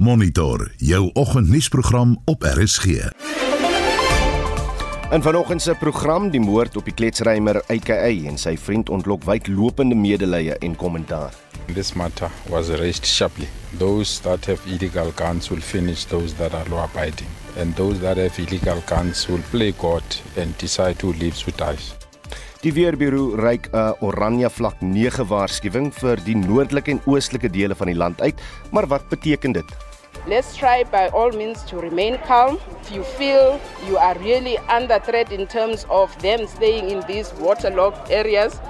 Monitor jou oggendnuusprogram op RSG. In vanoggend se program die moord op die kletsrymer AKA en sy vriend ontlok wydlopende medelee en kommentaar. This matter was raised sharply. Those that have illegal guns will finish those that are law abiding, and those that have illegal guns will play God and decide who lives who dies. Die Weerbureau reik 'n oranje vlak 9 waarskuwing vir die noordelike en oostelike dele van die land uit, maar wat beteken dit? Let's try by all means to remain calm. If you feel you are really under threat in terms of them staying in these waterlogged areas,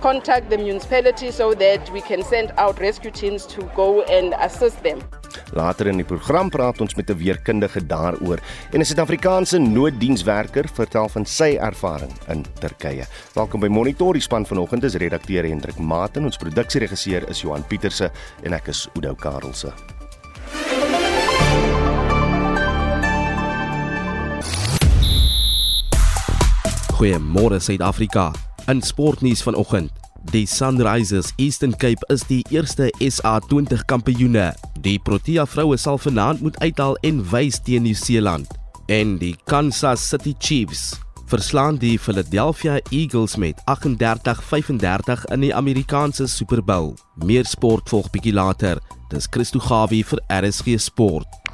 contact the municipality so that we can send out rescue teams to go and assist them. Later in die program praat ons met 'n weerkundige daaroor en 'n Suid-Afrikaanse nooddienswerker vertel van sy ervaring in Turkye. Welkom by Monitor. Die span vanoggend is redakteur Hendrik Maat en ons produksieregisseur is Johan Pieterse en ek is Udo Karelse. Goeiemôre Suid-Afrika. In sportnuus vanoggend. Die Sunrisers Eastern Cape is die eerste SA20 kampioene. Die Protea vroue sal vanaand moet uithaal en wys teen Nieu-Seeland. En die Kansas City Chiefs verslaan die Philadelphia Eagles met 38-35 in die Amerikaanse Super Bowl. Meer sport volg bietjie later. Dis Christo Gawie vir RSG Sport.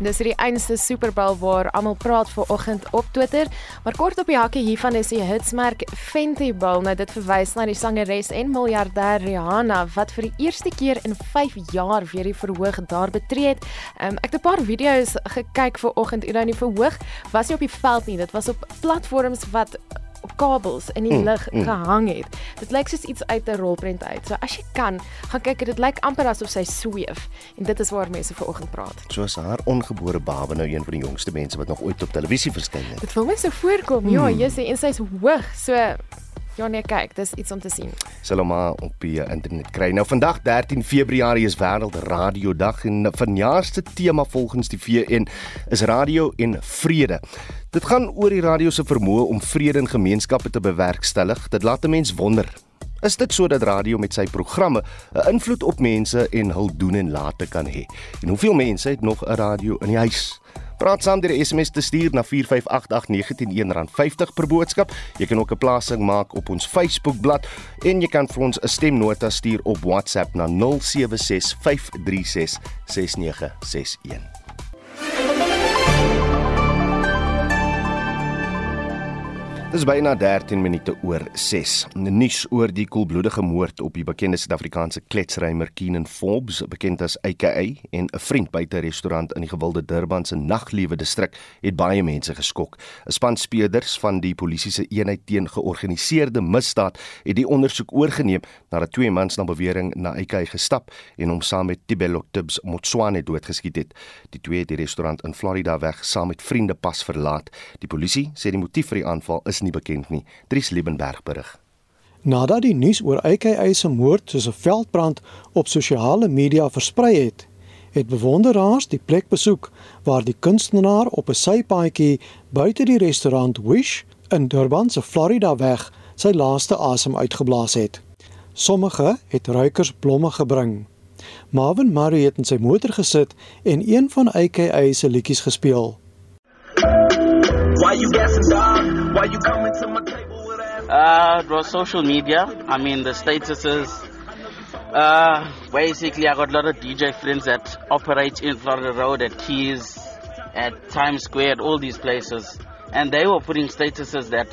Dis die einste Super Bowl waar almal praat ver oggend op Twitter, maar kort op die hakkie hiervan is die hitsmerk Fenty Bowl. Nou dit verwys na die sangeres en miljardêr Rihanna wat vir die eerste keer in 5 jaar weer die verhoog daar betree het. Um, ek het 'n paar video's gekyk ver oggend en nou die verhoog was nie op die veld nie, dit was op platforms wat op kabels in die Mm, lug mm. gehang het. Dit lyk soos iets uit 'n rolprent uit. So as jy kan, gaan kyk, dit lyk amper asof sy sweef. En dit is waar mense vanoggend praat. Soos haar ongebore baba nou een van die jongste mense wat nog ooit op televisie verskyn het. Dit wil my so voorkom. Ja, Jessie, en sy's hoog. So ja nee, kyk, dis iets om te sien. Sal hom maar op die uh, internet kry. Nou vandag 13 Februarie is wêreld radiodag en vanjaar se tema volgens die VN is radio en vrede. Dit gaan oor die radio se vermoë om vrede in gemeenskappe te bewerkstellig. Dit laat 'n mens wonder. Is dit sodat radio met sy programme 'n invloed op mense en hul doen en late kan hê? En hoeveel mense het nog 'n radio in die huis? Praat saam deur SMS te stuur na 4588919 R50 per boodskap. Jy kan ook 'n plasing maak op ons Facebookblad en jy kan vir ons 'n stemnota stuur op WhatsApp na 0765366961. Dis byna 13 minute oor 6. Nuus oor die koelbloedige moord op die bekende Suid-Afrikaanse kletsrymer Keenan Forbes, bekend as AKA, en 'n vriend buite 'n restaurant in die gewilde Durban se naglewe distrik het baie mense geskok. 'n Span speurders van die polisie se eenheid teen georganiseerde misdaad het die ondersoek oorgeneem nadat twee mans na bewering na AKA gestap en hom saam met Tibelo Tibbs Motswane doodgeskiet het. Die twee het die restaurant in Florida weg saam met vriende pas verlaat. Die polisie sê die motief vir die aanval is nie bekend nie. Dries Liebenberg berig. Nadat die nuus oor AKA se moord soos 'n veldbrand op sosiale media versprei het, het bewonderaars die plek besoek waar die kunstenaar op 'n sypaadjie buite die restaurant Wish in Durban se Florida weg sy laaste asem uitgeblaas het. Sommige het ruikers blomme gebring. Marvin Murray het in sy motor gesit en een van AKA se liedjies gespeel. Why you guessing, dog? Why you coming to my table with ass? Uh, it was social media. I mean, the statuses. Uh, basically, I got a lot of DJ friends that operate in Florida Road, at Keys, at Times Square, at all these places. And they were putting statuses that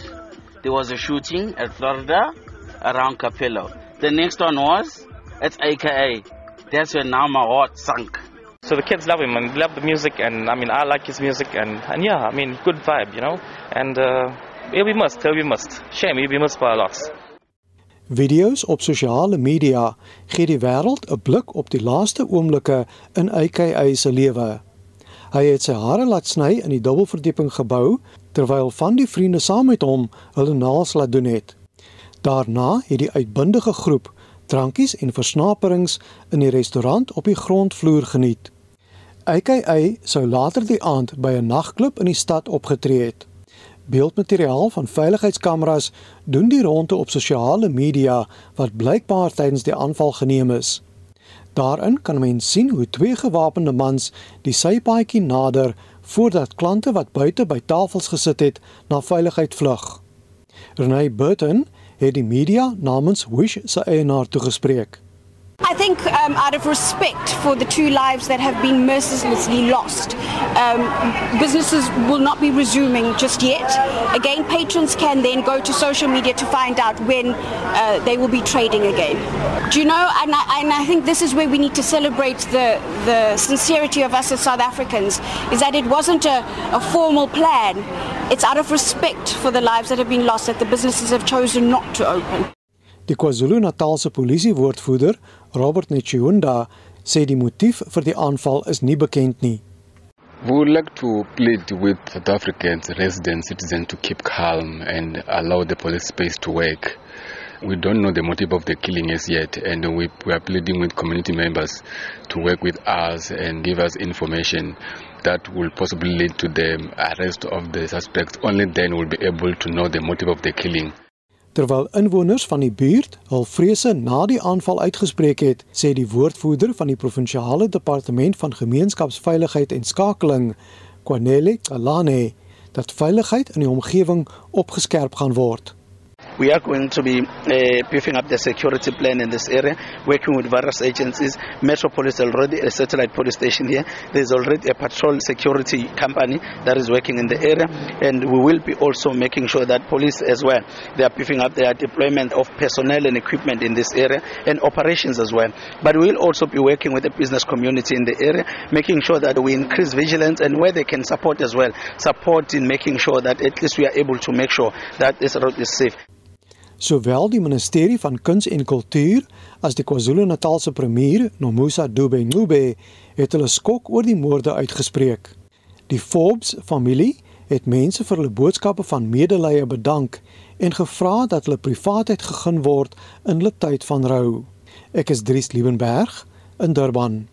there was a shooting at Florida around Capello. The next one was, it's AKA. That's where now my heart sunk. So the kids love him and love the music, and I mean, I like his music, and, and yeah, I mean, good vibe, you know. And uh, be missed, he'll be missed. Shame, missed by a lot. Video's op sosiale media gee die wêreld 'n blik op die laaste oomblikke in AKA se lewe. Hy het sy hare laat sny in die dubbelverdieping gebou terwyl van die vriende saam met hom hulle naels laat doen het. Daarna het die uitbundige groep drankies en versnaperings in die restaurant op die grondvloer geniet. AKA sou later die aand by 'n nagklub in die stad opgetree het. Beeldmateriaal van veiligheidskameras doen die ronde op sosiale media wat blykbaar tydens die aanval geneem is. Daarin kan mens sien hoe twee gewapende mans die sypaadjie nader voordat klante wat buite by tafels gesit het na veiligheid vlug. Renay Burton het die media namens Wish se eienaar toegespreek. I think, um, out of respect for the two lives that have been mercilessly lost, um, businesses will not be resuming just yet. Again, patrons can then go to social media to find out when uh, they will be trading again. Do you know? And I, and I think this is where we need to celebrate the, the sincerity of us as South Africans, is that it wasn't a, a formal plan. It's out of respect for the lives that have been lost that the businesses have chosen not to open. Die KwaZulu-Natalse polisiewoordvoerder, Robert Nechunda, sê die motief vir die aanval is nie bekend nie. We would like to plead with South Africans, residents, citizens to keep calm and allow the police space to work. We don't know the motive of the killing as yet, and we, we are pleading with community members to work with us and give us information that will possibly lead to the arrest of the suspects. Only then we'll be able to know the motive of the killing. Terwyl inwoners van die buurt hul vrese na die aanval uitgespreek het, sê die woordvoerder van die provinsiale departement van gemeenskapsveiligheid en skakeling, Kwanele Alane, dat veiligheid in die omgewing opgeskerp gaan word. We are going to be uh, beefing up the security plan in this area, working with various agencies. Metropolis already a satellite police station here. There's already a patrol security company that is working in the area, and we will be also making sure that police as well they are beefing up their deployment of personnel and equipment in this area and operations as well. But we will also be working with the business community in the area, making sure that we increase vigilance and where they can support as well, support in making sure that at least we are able to make sure that this road is safe. Sowel die ministerie van Kuns en Kultuur as die KwaZulu-Natalse premier, Nomusa Dube-Ncube, het hulle skok oor die moorde uitgespreek. Die Forbes familie het mense vir hulle boodskappe van medelee bedank en gevra dat hulle privaatheid gegee word in hulle tyd van rou. Ek is Dries Liebenberg in Durban.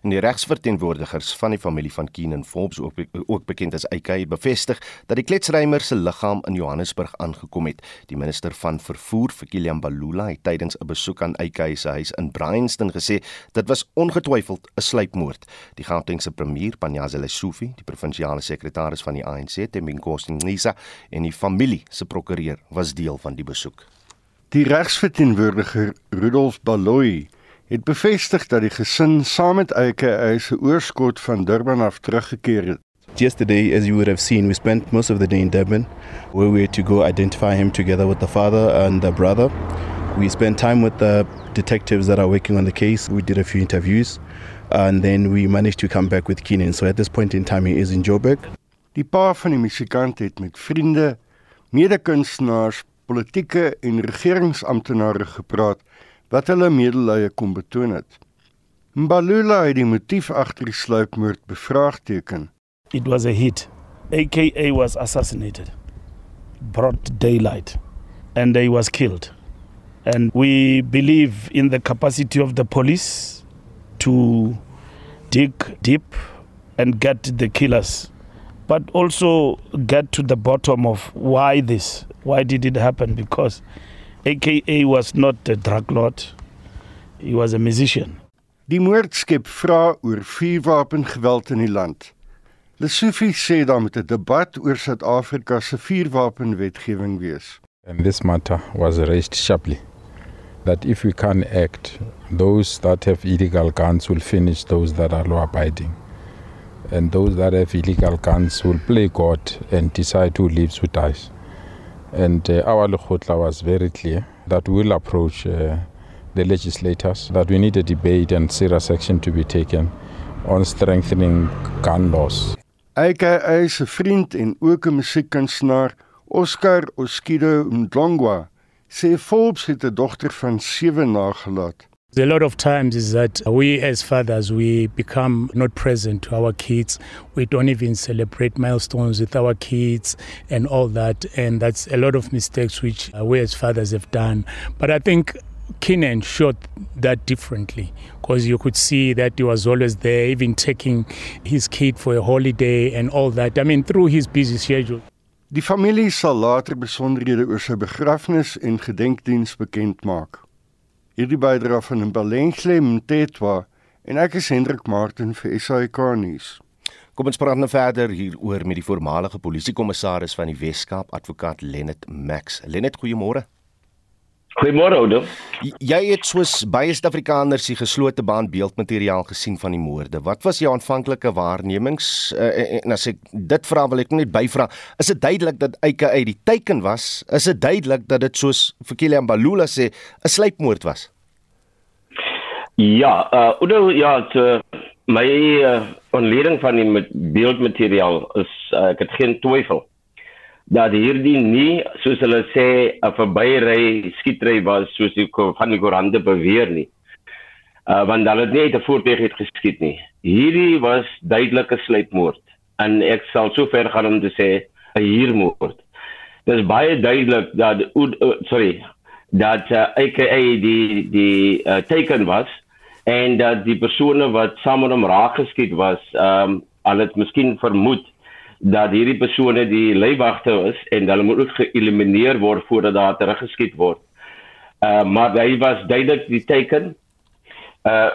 En die regsverteenwoordigers van die familie van Keenan Forbes ook ook bekend as AK bevestig dat die kletsrymer se liggaam in Johannesburg aangekom het. Die minister van vervoer, Fikilian Balula, het tydens 'n besoek aan AK se huis in Bryanston gesê dit was ongetwyfeld 'n sluipmoord. Die Gautengse premier, Panyaza Lesufi, die provinsiale sekretaris van die ANC, Tembinkosi Ngisa en die familie se prokureur was deel van die besoek. Die regsverteenwoordiger Rudolf Baloyi het bevestig dat die gesin saam met AKA se oorskot van Durban af teruggekeer het. Yesterday, as you would have seen, we spent most of the day in Durban, where we had to go identify him together with the father and the brother. We spent time with the detectives that are working on the case. We did a few interviews, and then we managed to come back with Keenan. So at this point in time, he is in Joburg. Die pa van die musikant het met vriende, medekunstenaars, politieke en regeringsamptenare gepraat wat hulle medelee kon betoon het. Mbalula het die motief agter die sluipmoord bevraagteken. It was a hit. AKA was assassinated. Broad daylight and he was killed. And we believe in the capacity of the police to dig deep and get the killers but also get to the bottom of why this why did it happen because AKA was not a drug lord. He was a musician. Die moord skep vrae oor vuurwapengeweld in die land. Lesofie sê daar moet 'n debat oor Suid-Afrika se vuurwapenwetgewing wees. And this matter was raised sharply that if we can act, those that have illegal guns will finish those that are law abiding. And those that have illegal guns will play God and decide who lives, who dies. And uh, our Lukhotla was very clear that we'll approach uh, the legislators, that we need a debate and serious action to be taken on strengthening gun laws. AKA se vriend en ook 'n musiekkunstenaar, Oscar Oskido Mdlongwa, sê Forbes het 'n dogter van 7 nagelaat. A lot of times is that we as fathers we become not present to our kids. We don't even celebrate milestones with our kids and all that and that's a lot of mistakes which uh, we as fathers have done. But I think Keenan showed that differently because you could see that he was always there even taking his kid for a holiday and all that. I mean through his busy schedule. Die familie sal later besonderhede oor sy begrafnis en gedenkdiens bekend maak. Hierdie bydra van Mbalenhle Mtetwa en ek is Hendrik Martin vir SAK nuus. Kom ons praat nou verder hieroor met die voormalige polisiekommissaris van die Wes-Kaap, advokaat Lennet Max. Lennet, goeiemôre. Goeiemôre oude. Jy het soos baie Suid-Afrikaners die geslote baan beeldmateriaal gesien van die moorde. Wat was jou aanvanklike waarnemings? Uh, en as ek dit vra wil ek net byvra, is dit duidelik dat EKA die teiken was? Is dit duidelik dat dit soos vir Kilian Balula sê 'n sluipmoord was? Ja, uh oude ja, het, uh, my uh, ontleding van die beeldmateriaal is uh, ek het geen twyfel dat hierdie nie soos hulle sê 'n verbyry skietry was soos die van die koerante beweer nie. Uh want hulle het nie 'n voertuig het geskiet nie. Hierdie was duidelike sluipmoord en ek sal so ver gaan om te sê 'n huurmoord. Dit is baie duidelik dat uh, sorry dat uh, AKA die die uh, teken was en dat die persone wat saam met hom raak geskiet was, ehm um, hulle het miskien vermoed dat hierdie persone die leibwagte is en hulle moet ook geëlimineer word voordat daar teruggeskiet word. Uh maar hy was duidelik die teken. Uh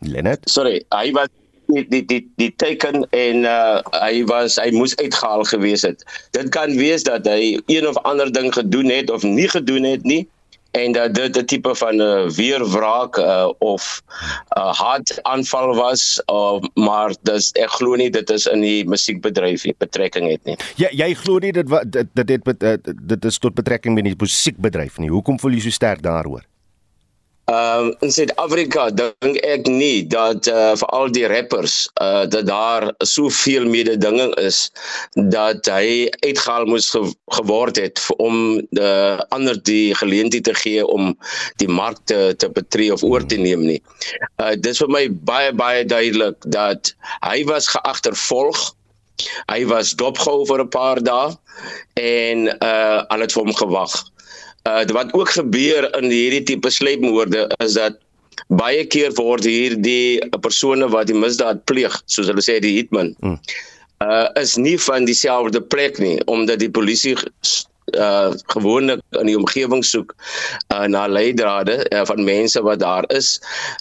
Lenet. Sorry, hy was die die die die teken en uh hy was hy moes uitgehaal gewees het. Dit kan wees dat hy een of ander ding gedoen het of nie gedoen het nie en dat dit 'n tipe van 'n uh, weerwraak uh, of 'n uh, hartaanval was uh, maar dis ek glo nie dit is in die musiekbedryf nie betrekking het nie. Ja jy glo nie dit wat dit dit dit, dit is tot betrekking met die musiekbedryf nie. Hoekom voel jy so sterk daaroor? Ehm um, in Suid-Afrika dink ek nie dat uh, vir al die rappers uh dat daar soveel mededinging is dat hy uitgehaal moes ge geword het om die ander die geleentheid te gee om die mark te te betree of oor te neem nie. Uh dit is vir my baie baie duidelik dat hy was geagtervolg. Hy was dopgehou vir 'n paar dae en uh al het vir hom gewag. Uh wat ook gebeur in hierdie tipe sleepmoorde is dat baie keer word hierdie persone wat die misdaad pleeg, soos hulle sê die hitman, hmm. uh is nie van dieselfde plek nie omdat die polisie uh gewoonlik in die omgewing soek uh na leidrade uh, van mense wat daar is.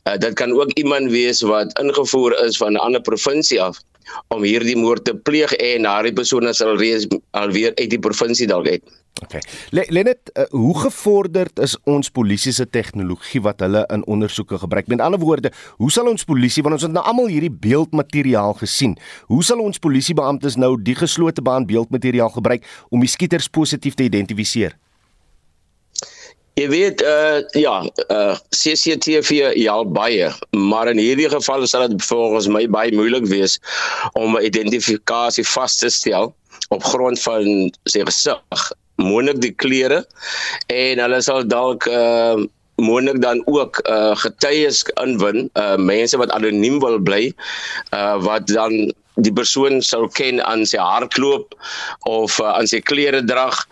Uh dit kan ook iemand wees wat ingevoer is van 'n ander provinsie af om hierdie moord te pleeg en daardie persone sal reeds alweer uit die provinsie dalk uit. Okay. Lenet, uh, hoe gevorderd is ons polisie se tegnologie wat hulle in ondersoeke gebruik? Met ander woorde, hoe sal ons polisie want ons het nou almal hierdie beeldmateriaal gesien. Hoe sal ons polisiebeamptes nou die geslote baan beeldmateriaal gebruik om die skieters positief te identifiseer? Jy weet uh ja, uh CCTV ja baie, maar in hierdie geval sal dit volgens my baie moeilik wees om 'n identifikasie vas te stel op grond van sy gesig moontlik die klere en hulle sal dalk uh moontlik dan ook uh getuies inwin uh mense wat anoniem wil bly uh wat dan die persoon sou ken aan sy hardloop of uh, aan sy klere drag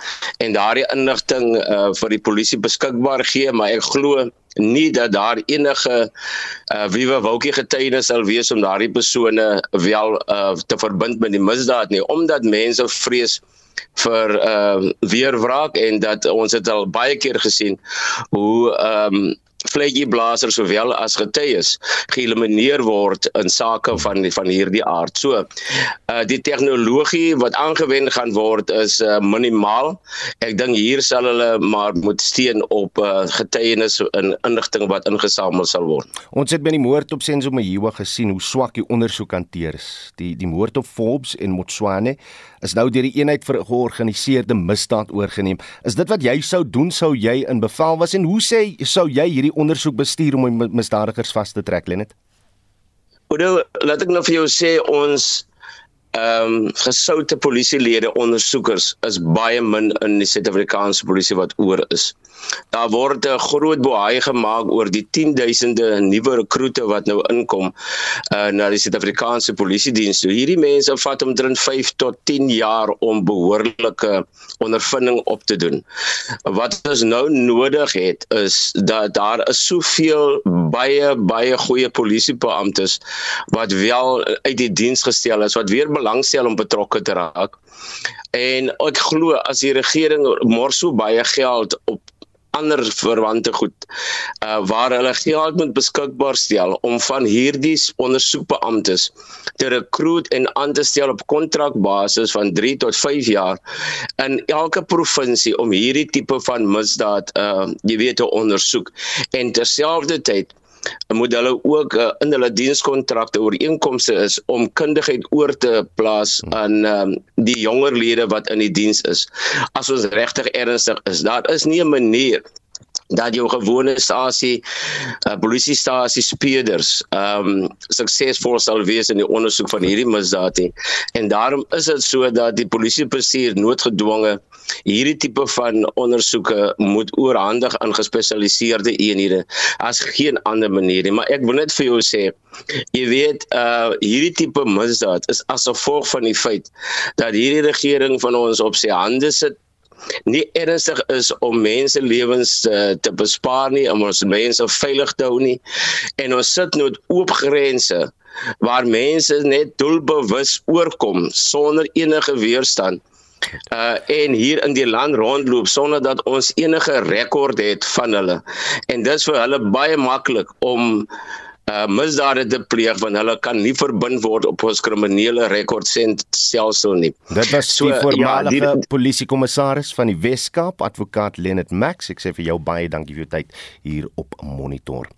en daardie inligting uh, vir die polisie beskikbaar gee. Maar ek glo nie dat daar enige uh, wiewe wolkie getuienis sal wees om daardie persone wel uh, te verbind met die misdaad nie omdat mense vrees vir ehm uh, weerwraak en dat ons het al baie keer gesien hoe ehm um, vletjieblaser sowel as getuies geëlimineer word in sake van van hierdie aard. So uh die tegnologie wat aangewend gaan word is uh, minimaal. Ek dink hier sal hulle maar moet steun op uh getuienis en inligting wat ingesamel sal word. Ons het by die moord op Senzo Mayiwa gesien hoe swak die ondersoek hanteer is. Die die moord op Forbes en Motswane is nou deur die eenheid vir georganiseerde misdaad oorgeneem. Is dit wat jy sou doen sou jy in bevel was en hoe sê sou jy hierdie ondersoek bestuur om misdadigers vas te trek, Lenet? Oudou, laat ek nou vir jou sê ons ehm um, gesoute polisielede ondersoekers is baie min in die Suid-Afrikaanse polisie wat oor is. Daar word 'n groot boei gemaak oor die 10000de nuwe rekrute wat nou inkom uh, na die Suid-Afrikaanse polisie diens. So hierdie mense vat omtrent 5 tot 10 jaar om behoorlike ondervinding op te doen. Wat ons nou nodig het is dat daar is soveel baie baie goeie polisiebeamptes wat wel uit die diens gestel is wat weer belangstel om betrokke te raak. En ek glo as die regering mors so baie geld op ander verwante goed uh waar hulle geld moet beskikbaar stel om van hierdie ondersoekbeamptes te rekruut en aan te stel op kontrakbasis van 3 tot 5 jaar in elke provinsie om hierdie tipe van misdaad uh jy weet te ondersoek en terselfdertyd moet hulle ook uh, in hulle dienskontrakte ooreenkomste is om kundigheid oor te plaas aan um, die jonger lede wat in die diens is. As ons regtig ernstig is, daar is nie 'n manier dat jou gewone stasie uh, polisiestasie speurders ehm um, suksesvol sal wees in die ondersoek van hierdie misdaad nie. En daarom is dit so dat die polisiebestuur noodgedwonge hierdie tipe van ondersoeke moet oorhandig aan gespesialiseerde eenhede as geen ander manier nie. Maar ek wil net vir jou sê Jy weet uh hierdie tipe misdaad is as gevolg van die feit dat hierdie regering van ons op sy hande sit nie ernstig is om mense lewens uh, te bespaar nie om ons mense veilig te hou nie. En ons sit nou oop grense waar mense net doelbewus oorkom sonder enige weerstand. Uh en hier in die land rondloop sonder dat ons enige rekord het van hulle. En dit is vir hulle baie maklik om uh misdade te pleeg want hulle kan nie verbind word op ons kriminele rekordstelsel nie. Dit was so, die voormalige ja, polisiekommissaris van die Wes-Kaap, advokaat Lenet Max. Ek sê vir jou baie dankie vir jou tyd hier op Monitor.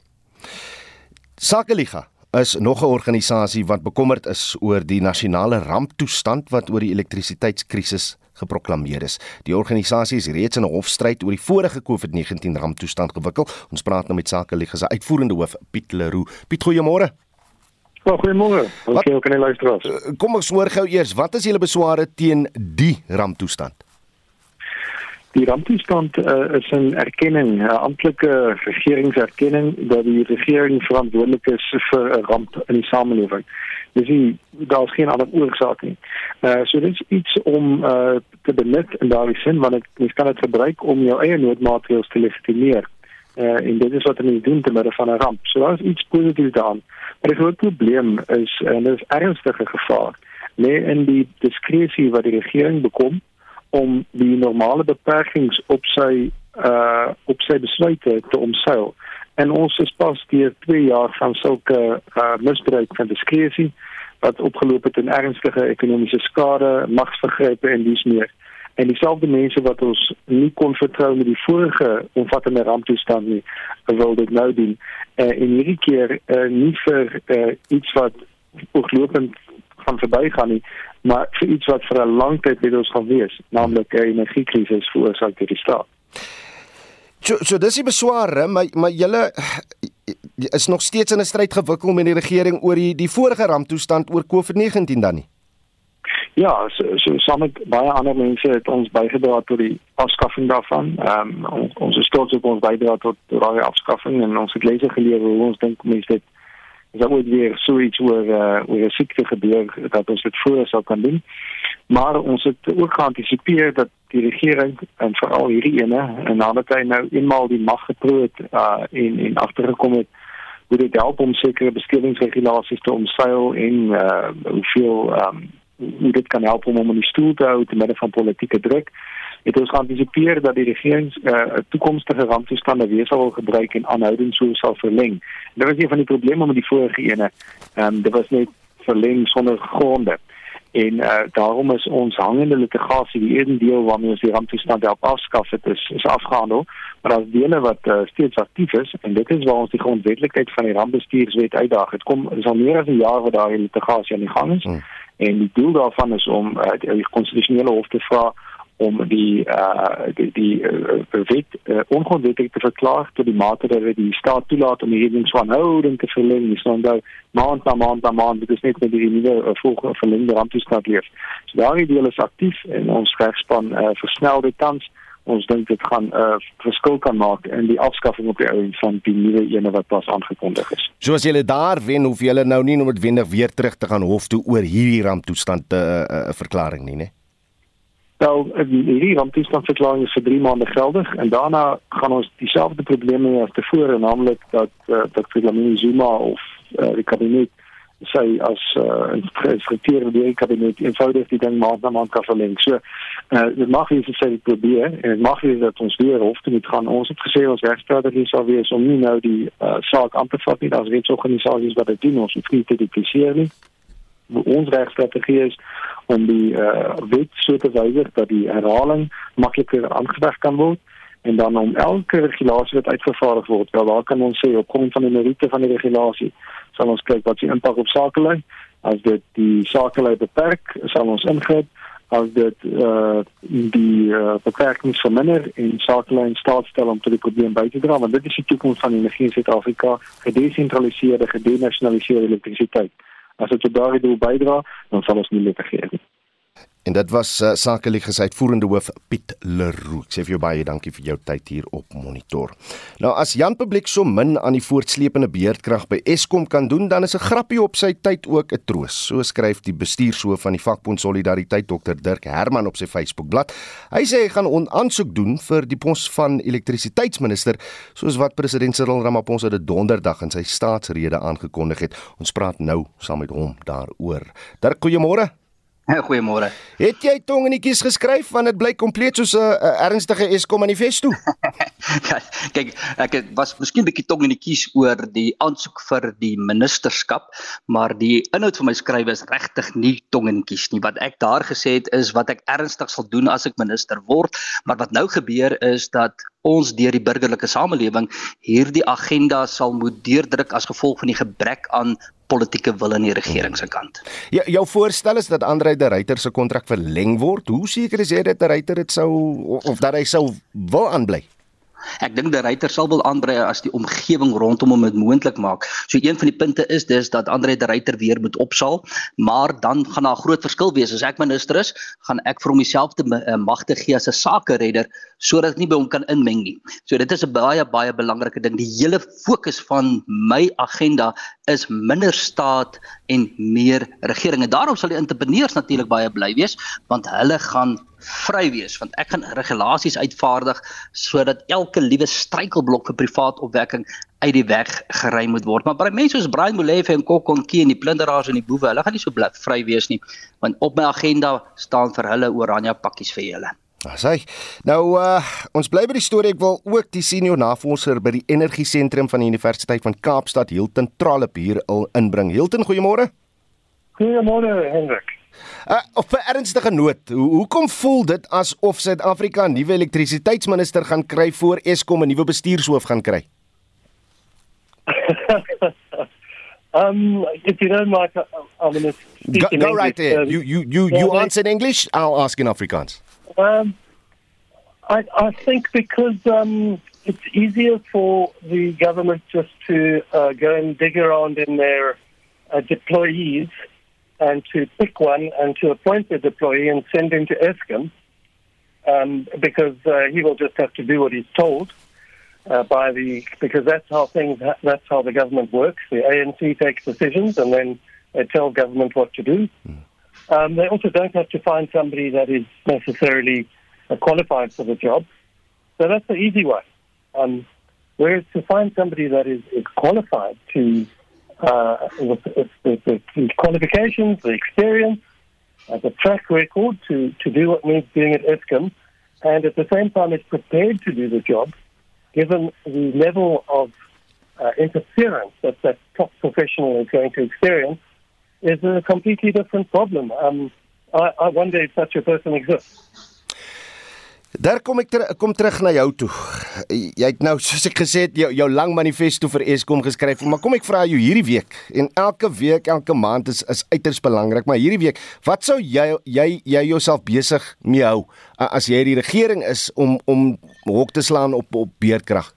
Sakeliga is nog 'n organisasie wat bekommerd is oor die nasionale ramptoestand wat oor die elektrisiteitskrisis geproklaameer is. Die organisasie is reeds in 'n hofstryd oor die vorige COVID-19 ramptoestand gewikkel. Ons praat nou met Sakeliga se uitvoerende hoof Piet Leroux. Piet, goeiemôre. Oh, goeiemôre. Wat kan jy luister? Kom ons hoor gou eers, wat is julle besware teen die ramptoestand? Die ramptoestand uh, is 'n erkenning, 'n amptelike regeringserkenning dat die regering verantwoordelik is vir 'n ramp in die samelewing. Dis nie daar's geen ander oorsaak nie. Uh so dit is iets om uh te benut in daardie sin want jy kan dit gebruik om jou eie noodmaatreëls te legitimeer. Uh en dit is wat hulle doen te midde van 'n ramp. So daar is iets positiefs daaraan. Maar die groot probleem is en dit is ernstige gevaar lê in die diskresie wat die regering bekom om die normale beperkings op sy uh op sy besluite te omseil. En ons is pas deur 2 jaar van sulke uh misbruik van diskresie wat opgeloop het in ernstige ekonomiese skade, magsvergrype en dis meer. En dieselfde mense wat ons nie kon vertrou met die vorige omvattende ramptoestand nie, wil dit nou doen. Uh, en hierdie keer uh, nie vir uh, iets wat ooglopend gaan verbygaan nie, maar vir iets wat vir 'n lang tyd met ons gaan wees, naamlik 'n energiekrisis veroorsaak deur die staat. So so dis die besware, maar maar julle is nog steeds in 'n stryd gewikkeld met die regering oor die die vorige ramptoestand oor COVID-19 dan nie. Ja, so, so saam met baie ander mense het ons bygedra tot die afskaffing daarvan. Ehm um, ons, ons is trots op ons bydra tot daardie afskaffing en ons het lesse geleer hoe ons dink mense dit is dan ooit weer so iets oor uh, oor 'n siekte gebeur dat ons dit voor sou kan doen. Maar ons het ook geantisipeer dat die regering en veral hierdie ene en nadat hy nou eenmaal die mag geproot uh en en agtergekom het hoe dit help om sekere bestedingsregulasies te omseil en uh hoeveel um hoe dit kan help om om in die stoel te hou te midde van politieke druk het ons geantisipeer dat die regering 'n uh, toekomstige ramptoestand weer sal gebruik en aanhoudend so sal verleng. En dit was een van die probleme met die vorige ene. Ehm um, dit was net verleng sonder gronde. En uh, daarom is ons hangende litigasie die een deel waarmee ons die ramptoestand help afskaf het is, is afgehandel. Maar daar's dele wat uh, steeds aktief is en dit is waar ons die grondwetlikheid van die rampbestuurswet uitdaag. Dit kom is al meer as 'n jaar wat daai litigasie aan die gang is. Hmm. En die doel daarvan is om uh, die konstitusionele hof te vra om die uh die die uh, uh, ongrondwettig te verklaar tot die mate dat die staat toelaat om die reddingsverhouding te verleng. Nou nou maand na maand na maand dit is net met die nuwe uh, volgende verlengde ramptoestand leef. So daardie deel is aktief en ons regspan uh, versnel dit tans. Ons dink dit gaan 'n uh, verskil kan maak in die afskaffing op die ou end van die nuwe ene wat pas aangekondig is. So as julle daar wen, hoef julle nou nie noodwendig weer terug te gaan hof toe oor hierdie ramptoestand 'n uh, uh, verklaring nie, né? Nou, hierdie ramptoestandverklaring is vir 3 maande geldig en daarna gaan ons dieselfde probleme hê as tevore, naamlik dat uh, dat Flamini Zuma of uh, die kabinet sy as uh, geïnstrueer deur die kabinet eenvoudig die ding maand na maand kan verleng. So uh, dit mag wees dat sy dit probeer en dit mag wees dat ons weer hof toe moet gaan. Ons het gesê ons regstrategie sal wees om nie nou die uh, saak aan te vat nie. Daar's reeds organisasies wat dit doen. Ons hoef nie te dupliseer nie. Ons regstrategie is om die uh, wet so te wysig dat die herhaling makliker aangeweg kan word en dan om elke regulasie wat uitgevaardig word, wel daar kan ons sê op grond van die meriete van die regulasie, sal ons kyk wat se impak op sakelei. As dit die sakelei beperk, sal ons ingryp. As dit uh die uh, beperkings verminder en sakelei in staat stel om tot die probleem by te dra, want dit is die toekoms van energie in Suid-Afrika, gedesentraliseerde, gedenasionaliseerde elektrisiteit. As dit tot daardie doel bydra, dan sal ons nie meer vergeet nie. En dit was uh, sakeliges uitvoerende hoof Piet Leroux. Ek sê vir jou baie dankie vir jou tyd hier op monitor. Nou as Jan Publiek so min aan die voortsleepende beerdkrag by Eskom kan doen, dan is 'n grappie op sy tyd ook 'n troos. So skryf die bestuurshoof van die vakbond Solidariteit Dr Dirk Herman op sy Facebookblad. Hy sê hy gaan aansoek doen vir die pos van elektrisiteitsminister, soos wat president Cyril Ramaphosa dit donderdag in sy staatsrede aangekondig het. Ons praat nou saam met hom daaroor. Dirk, goeiemôre. Goeiemôre. Het jy tongenetjies geskryf want dit blyk kompleet soos 'n ernstige Eskom manifesto? ja, kyk, ek het, was miskien 'n bietjie tongenetjies oor die aansoek vir die ministerskap, maar die inhoud van my skrywe is regtig nie tongenetjies nie. Wat ek daar gesê het is wat ek ernstig sal doen as ek minister word, maar wat nou gebeur is dat ons deur die burgerlike samelewing hierdie agenda sal moet deurdruk as gevolg van die gebrek aan politieke wil aan die regering se kant. Ja, jou voorstel is dat Andre de Ruyter se kontrak verleng word. Hoe seker is jy dat de Ruyter dit sou of dat hy sou wil aanbly? Ek dink die ryter sal wel aanbrei as die omgewing rondom hom dit moontlik maak. So een van die punte is dis dat Andre die ryter weer moet opsaal, maar dan gaan daar 'n groot verskil wees. As ek minister is, gaan ek vir hom dieselfde eh, magte gee as 'n sake redder sodat dit nie by hom kan inmeng nie. So dit is 'n baie baie belangrike ding. Die hele fokus van my agenda is minder staat en meer regering. En daarom sal die entrepreneurs natuurlik baie bly wees want hulle gaan vry wees want ek gaan regulasies uitvaardig sodat elke liewe struikelblok vir privaat opwekking uit die weg gery moet word. Maar baie mense soos Brian Molefe en Kokonkie en die plunderaars en die boewe, hulle gaan nie so bly vry wees nie want op my agenda staan vir hulle oranje pakkies vir julle. Asai. Nou uh ons bly by die storie. Ek wil ook die senior navorser by die Energie Sentrum van die Universiteit van Kaapstad, Hilton Tralip hier inbring. Hilton, goeiemôre. Goeiemôre, Hendrik. Uh, op 'n ernstige noot, hoe, hoekom voel dit asof Suid-Afrika 'n nuwe elektrisiteitsminister gaan kry voor Eskom 'n nuwe bestuurshoof gaan kry? um, if you don't mind, I'm going to go, go right there. Um, you you you you yeah, answer in English. I'll ask in Afrikaans. Um, I I think because um, it's easier for the government just to uh, go and dig around in their uh, deployees and to pick one and to appoint the deployee and send him to Eskom um, because uh, he will just have to do what he's told uh, by the because that's how things that's how the government works. The ANC takes decisions and then they tell government what to do. Um, they also don't have to find somebody that is necessarily uh, qualified for the job. So that's the easy way. Um, whereas to find somebody that is, is qualified to uh, with, with, with, the qualifications, the experience, uh, the track record to, to do what needs doing at ESCOM, and at the same time is prepared to do the job, given the level of uh, interference that that top professional is going to experience, is a completely different problem. Um, I, I wonder if such a person exists. Daar kom ek ter, kom terug na jou toe. Jy het nou soos ek gesê het jou, jou lang manifesto vir Eskom geskryf, maar kom ek vra jou hierdie week en elke week, elke maand is is uiters belangrik, maar hierdie week, wat sou jy jy jy jouself besig mee hou as jy die regering is om om hok te slaan op op beerdkrag?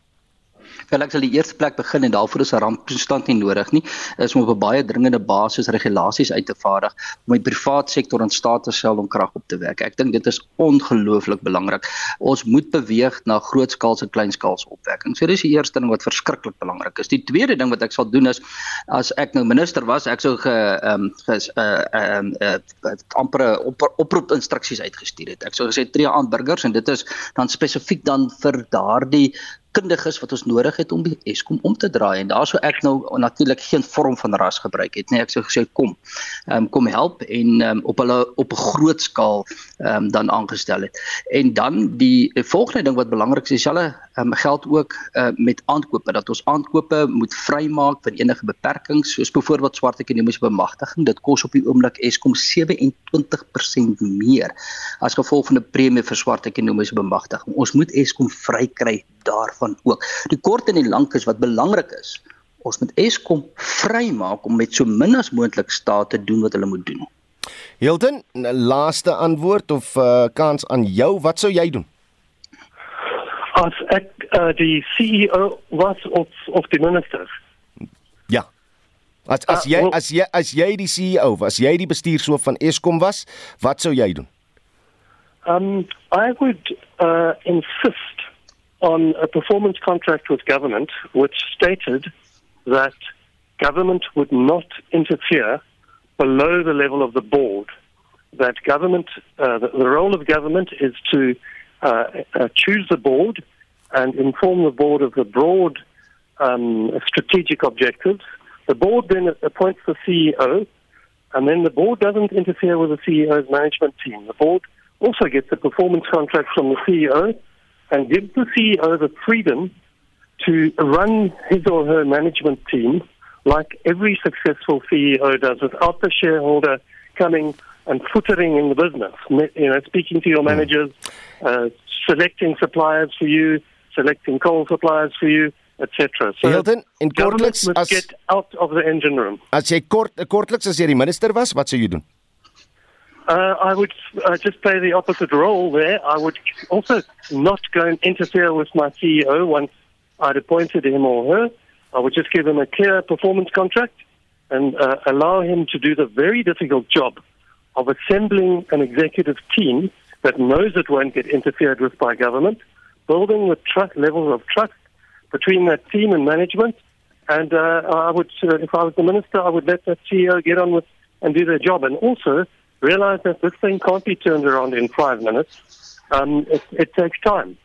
Wel ek sal die eerste plek begin en daarvoor is 'n ramptoestand nie nodig nie. Is om op 'n baie dringende basis regulasies uit te vaardig om die private sektor in staat te stel om krag op te wek. Ek dink dit is ongelooflik belangrik. Ons moet beweeg na grootskaalse kleinskaalse opwekking. So dis die eerste ding wat verskriklik belangrik is. Die tweede ding wat ek sal doen is as ek nou minister was, ek sou ge ehm um, ges uh ehm uh, uh, amper op, oproep instruksies uitgestuur het. Ek sou gesê tree aan burgers en dit is dan spesifiek dan vir daardie kundiges wat ons nodig het om die Eskom om te draai. En daarso ek nou natuurlik geen vorm van ras gebruik het nie. Ek sou gesê kom um, kom help en um, op hulle op 'n groot skaal um, dan aangestel het. En dan die volgende ding wat belangrik is dieselfde um, geld ook uh, met aankope. Dat ons aankope moet vrymaak van enige beperkings soos byvoorbeeld swart ekonomiese bemagtiging. Dit kos op die oomblik Eskom 27% meer as gevolg van 'n premie vir swart ekonomiese bemagtiging. Ons moet Eskom vrykry daarvan ook. Die kort en die lank is wat belangrik is. Ons moet Eskom vrymaak om met so min as moontlik staat te doen wat hulle moet doen. Hilton, laaste antwoord of uh, kans aan jou, wat sou jy doen? As ek uh, die CEO was of of die minister. Ja. As as jy as jy as jy die CEO was, jy die bestuurshoof van Eskom was, wat sou jy doen? Um I would uh insist on a performance contract with government which stated that government would not interfere below the level of the board. That government, uh, the, the, role of government is to uh, uh, choose the board and inform the board of the broad um, strategic objectives. The board then appoints the CEO, and then the board doesn't interfere with the CEO's management team. The board also gets a performance contract from the CEO and give the CEO the freedom to run his or her management team like every successful CEO does without the shareholder coming and footering in the business. You know, speaking to your managers, uh, selecting suppliers for you, selecting coal suppliers for you, etc. So Hilton, in kortliks as get out of the engine room. As jy kort kortliks as jy die minister was, wat sou jy doen? Uh, I would uh, just play the opposite role there. I would also not go and interfere with my CEO once I'd appointed him or her. I would just give him a clear performance contract and uh, allow him to do the very difficult job of assembling an executive team that knows it won't get interfered with by government, building the trust levels of trust between that team and management. And uh, I would, uh, if I was the minister, I would let that CEO get on with and do their job, and also realize that this thing can't be turned around in five minutes. Um, it, it takes time.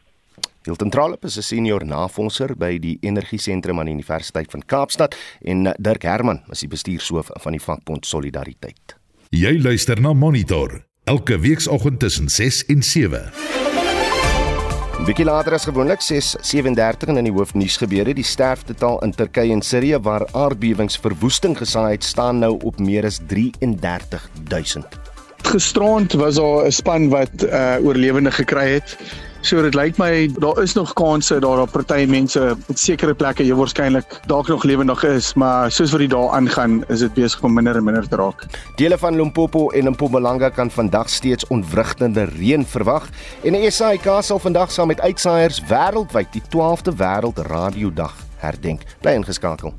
Hilton Trollop is 'n senior navorser by die Energiesentrum aan die Universiteit van Kaapstad en Dirk Herman is die bestuurshoof van die vakbond Solidariteit. Jy luister na Monitor elke weekoggend tussen 6 en 7. Bietjie later as gewoonlik 6:37 in die hoofnuus gebeure die sterftetal in Turkye en Sirië waar aardbewings verwoesting gesaai het staan nou op meer as 33000 gisterand was daar 'n span wat uh oorlewende gekry het. So dit lyk my daar is nog kanse daar op party mense op sekere plekke jy waarskynlik dalk nog lewendig is, maar soos wat die dae aangaan, is dit besig om minder en minder te raak. Dele van Limpopo en Mpumalanga kan vandag steeds ontwrigtende reën verwag en die SAIK sal vandag saam met uitsaaiers wêreldwyd die 12de wêreld radiodag herdenk. Bly ingeskakel.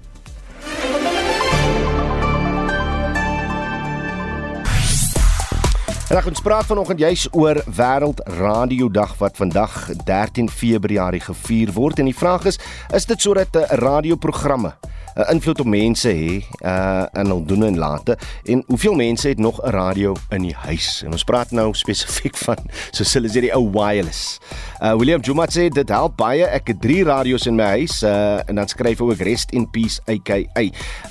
En ons praat vanoggend juis oor Wêreld Radio Dag wat vandag 13 Februarie gevier word. En die vraag is is dit sodat radioprogramme 'n invloed op mense hê uh in hul doen en late en hoeveel mense het nog 'n radio in die huis en ons praat nou spesifiek van soos hulle sê die ou wireless. Uh William Juma sê dit help baie ek het 3 radio's in my huis uh en dan skryf hy ook rest in peace aka.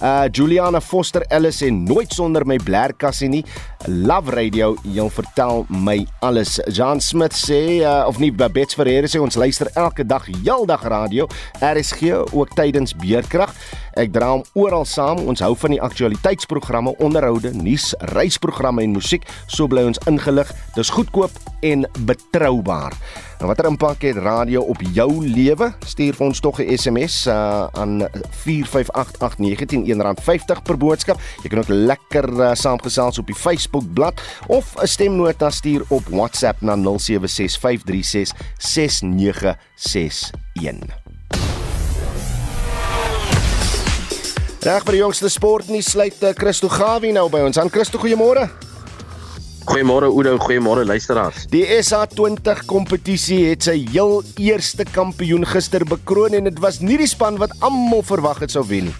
Uh Juliana Foster Ellis sê nooit sonder my blerkassie nie. Love Radio, jy vertel my alles. Jan Smith sê uh, of nie Babette Ferreira sê ons luister elke dag heeldag radio. RSG ook tydens beerkrag. Ek dra hom oral saam. Ons hou van die aktualiteitsprogramme, onderhoude, nuus, reisprogramme en musiek. So bly ons ingelig. Dis goedkoop en betroubaar. En watter impak het radio op jou lewe? Stuur ons tog 'n SMS uh, aan 4588919 R1.50 per boodskap. Jy kan ook lekker uh, saamgesels op die Facebook bladsy of 'n stemnota stuur op WhatsApp na 0765366961. Reg vir die jongste sportnuus sluit eh, Christo Gawie nou by ons. Aan Christo, goeiemôre. Goeiemôre Oudo, goeiemôre luisteraars. Die SA20 kompetisie het sy heel eerste kampioen gister bekroon en dit was nie die span wat almal verwag het sou wen nie.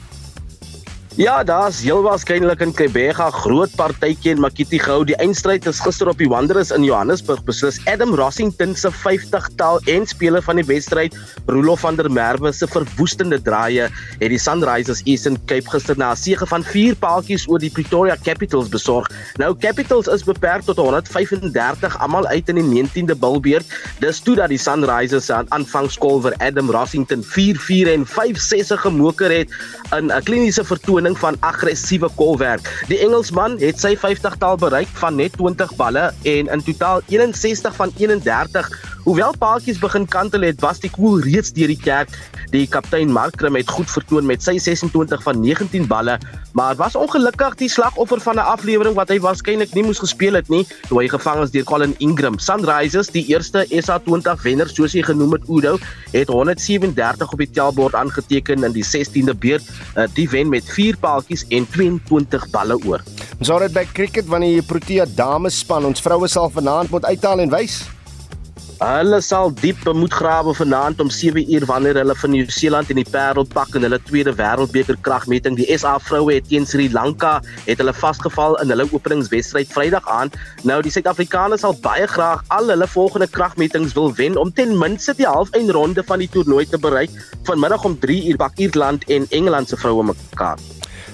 Ja, daar's heel waarskynlik in Kebega groot partytjie in Makiti gehou. Die eindstryd is gister op die Wanderers in Johannesburg beslis. Adam Rossington se 50-tal en speler van die wedstryd, Rolof van der Merwe se verwoestende draaie, het die Sunrisers Eastern Cape gister na 'n sege van 4 paaltjies oor die Pretoria Capitals besorg. Nou Capitals is beperk tot 135 almal uit in die 19de bilbeerd. Dis toe dat die Sunrisers aan aanvangskolwer Adam Rossington 4-4 en 5-6 gemoker het in 'n kliniese vertoning vertoning van aggressiewe kolwerk. Die Engelsman het sy 50-tal bereik van net 20 balle en in totaal 61 van 31 Hoewel paadjies begin kantel het, was die koel reeds deur die kerk. Die kaptein Mark Krim het goed vertoon met sy 26 van 19 balle, maar was ongelukkig die slagoffer van 'n aflewering wat hy waarskynlik nie moes gespeel het nie, toe hy gevang is deur Colin Ingram. Sunrisers, die eerste SA20 wenner soos hy genoem het, Udo, het 137 op die tellbord aangeteken in die 16de beurt. Uh, die wen met 4 paadjies en 22 balle oor. Ons hoor dit by cricket wanneer die Protea dames span ons vroue sal vanaand moet uithaal en wys. Hulle sal diep moet grawe vanaand om 7 uur wanneer hulle van Nieu-Seeland in die Parel pak in hulle tweede wêreldbeker kragmeting. Die SA vroue het teen Sri Lanka het hulle vasgeval in hulle openingswedstryd Vrydag aand. Nou die Suid-Afrikaners sal baie graag al hulle volgende kragmetings wil wen om ten minste die halfeindronde van die toernooi te bereik. Vanmiddag om 3 uur pak Ierland en Engeland se vroue mekaar.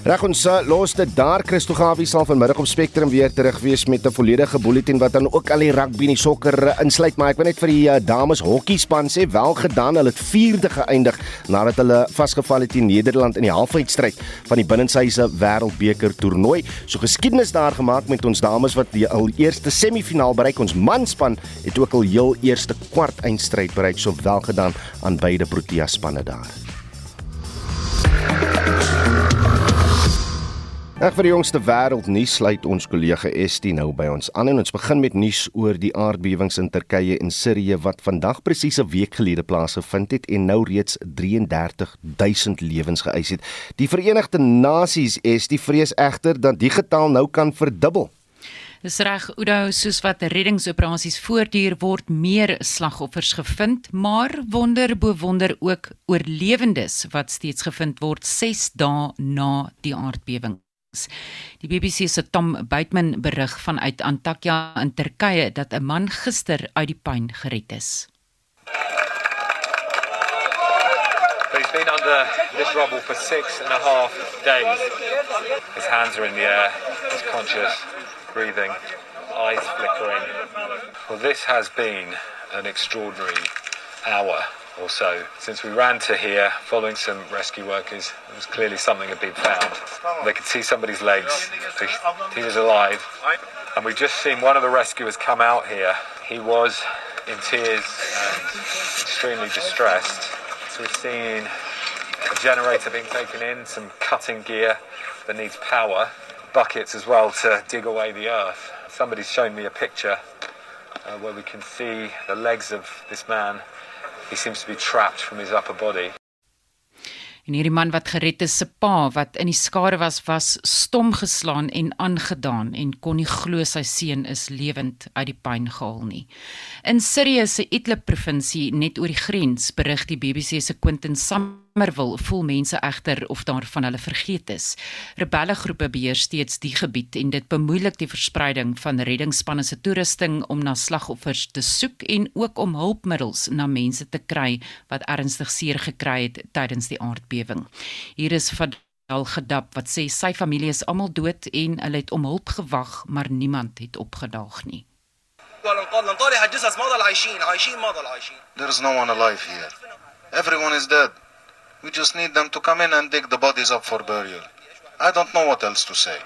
Reg ons uh, los dit daar Christo Gawie sal vanmiddag op Spectrum weer terug wees met 'n volledige bulletin wat dan ook al die rugby en die sokker uh, insluit. Maar ek wil net vir die uh, dames hokkie span sê wel gedaan. Hulle het vierde geëindig nadat hulle vasgeval het in Nederland in die halfeindstryd van die binnenshuise wêreldbeker toernooi. So geskiedenis daar gemaak met ons dames wat die al eerste semifinaal bereik. Ons manspan het ook al heel eerste kwart eindstryd bereik. So wel gedaan aan beide Protea spanne daar Ek vir die jongste wêreldnuus sluit ons kollega Estie nou by ons aan en ons begin met nuus oor die aardbewings in Turkye en Sirië wat vandag presies 'n week gelede plaasgevind het en nou reeds 33000 lewens geëis het. Die Verenigde Nasies die vrees egter dat die getal nou kan verdubbel. Dis reg, Oudo, soos wat reddingsoperasies voortduur word meer slagoffers gevind, maar wonder bo wonder ook oorlewendes wat steeds gevind word 6 dae na die aardbewing. Die BBC se Tom Buitman berig vanuit Antakya in Turkye dat 'n man gister uit die puin gered is. He's been under this rubble for six and a half days. His hands are in the air, he's conscious, breathing, eyes flickering. Well, this has been an extraordinary hour or so since we ran to here following some rescue workers. It was clearly something had been found. They could see somebody's legs. He was alive. And we've just seen one of the rescuers come out here. He was in tears and extremely distressed. So we've seen a generator being taken in, some cutting gear that needs power, buckets as well to dig away the earth. Somebody's shown me a picture uh, where we can see the legs of this man he seems to be trapped from his upper body. En hierdie man wat gered is se pa wat in die skare was was stom geslaan en aangedaan en kon nie glo sy seun is lewend uit die puin gehaal nie. In Sirië se Idlib provinsie net oor die grens berig die BBC se Quentin Sam Somerville voel mense egter of daarvan hulle vergeet is. Rebelle groepe beheer steeds die gebied en dit bemoeilik die verspreiding van reddingsspanne se toerusting om na slagoffers te soek en ook om hulpmiddels na mense te kry wat ernstig seer gekry het tydens die aardbewing. Hier is van al gedap wat sê sy familie is almal dood en hulle het om hulp gewag maar niemand het opgedaag nie. There is no one alive here. Everyone is dead. We just need them to come in and dig the bodies up for burial. I don't know what else to say.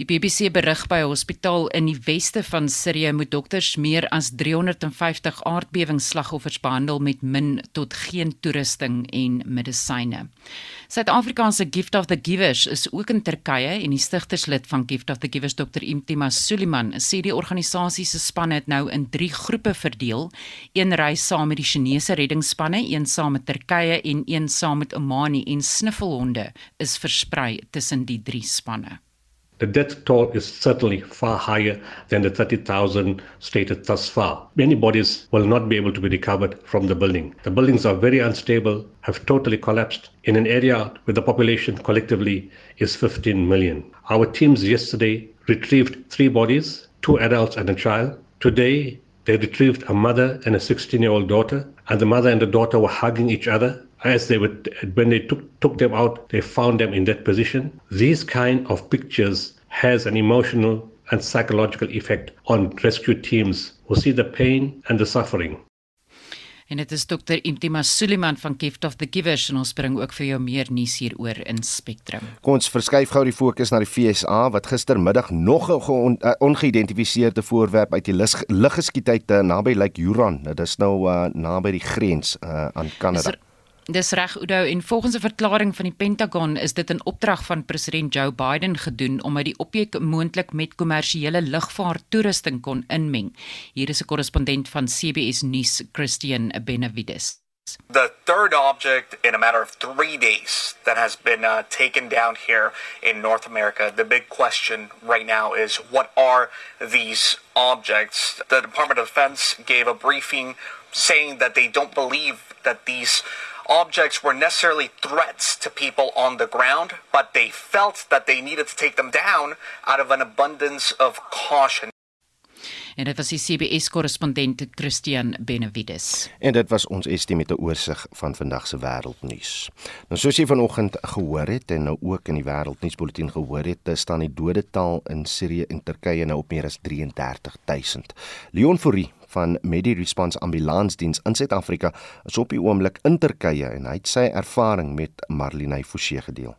Die BBC berig by 'n hospitaal in die weste van Sirië moet dokters meer as 350 aardbewingsslagoffers behandel met min tot geen toerusting en medisyne. Suid-Afrika se Gift of the Givers is ook in Turkye en die stigterslid van Gift of the Givers Dr. Imtima Suliman sê die organisasie se spanne het nou in 3 groepe verdeel: een reis saam met die Chinese reddingsspanne, een saam met Turkye en een saam met Omani en sniffelhonde is versprei tussen die drie spanne. The death toll is certainly far higher than the 30,000 stated thus far. Many bodies will not be able to be recovered from the building. The buildings are very unstable, have totally collapsed in an area where the population collectively is 15 million. Our teams yesterday retrieved three bodies, two adults and a child. Today, they retrieved a mother and a 16 year old daughter, and the mother and the daughter were hugging each other as they would when they took took them out they found them in that position these kind of pictures has an emotional and psychological effect on rescue teams who see the pain and the suffering En dit is dokter Intima Suliman van Gift of the Givers en ons bring ook vir jou meer nuus hieroor in Spectrum. Kom ons verskuif gou die fokus na die FSA wat gistermiddag nog 'n uh, ongeïdentifiseerde voorwerp uit die lug geskiet het uh, naby Lake Huron. Dit is nou uh, naby die grens uh, aan Kanada. Dis reg Udo en volgens 'n verklaring van die Pentagon is dit in opdrag van president Joe Biden gedoen omdat die objek moontlik met kommersiële lugvaarttoerusting kon inmeng. Hier is 'n korrespondent van CBS Nuus, Christian Benavides. The third object in a matter of three days that has been uh, taken down here in North America. The big question right now is what are these objects? The Department of Defense gave a briefing saying that they don't believe that these objects were necessarily threats to people on the ground, but they felt that they needed to take them down out of an abundance of caution. En dit was die CBS korrespondent Christian Benavides. En dit was ons estimate oorsig van vandag se wêreldnuus. Nou soos jy vanoggend gehoor het en nou ook in die wêreldnuusbulletin gehoor het, staan die dodetal in Sirië en Turkye nou op meer as 33000. Leon Fourie van Medi Response Ambulansdiens in Suid-Afrika is op die oomblik in Turkye en hy het sy ervaring met Marlene Forsie gedeel.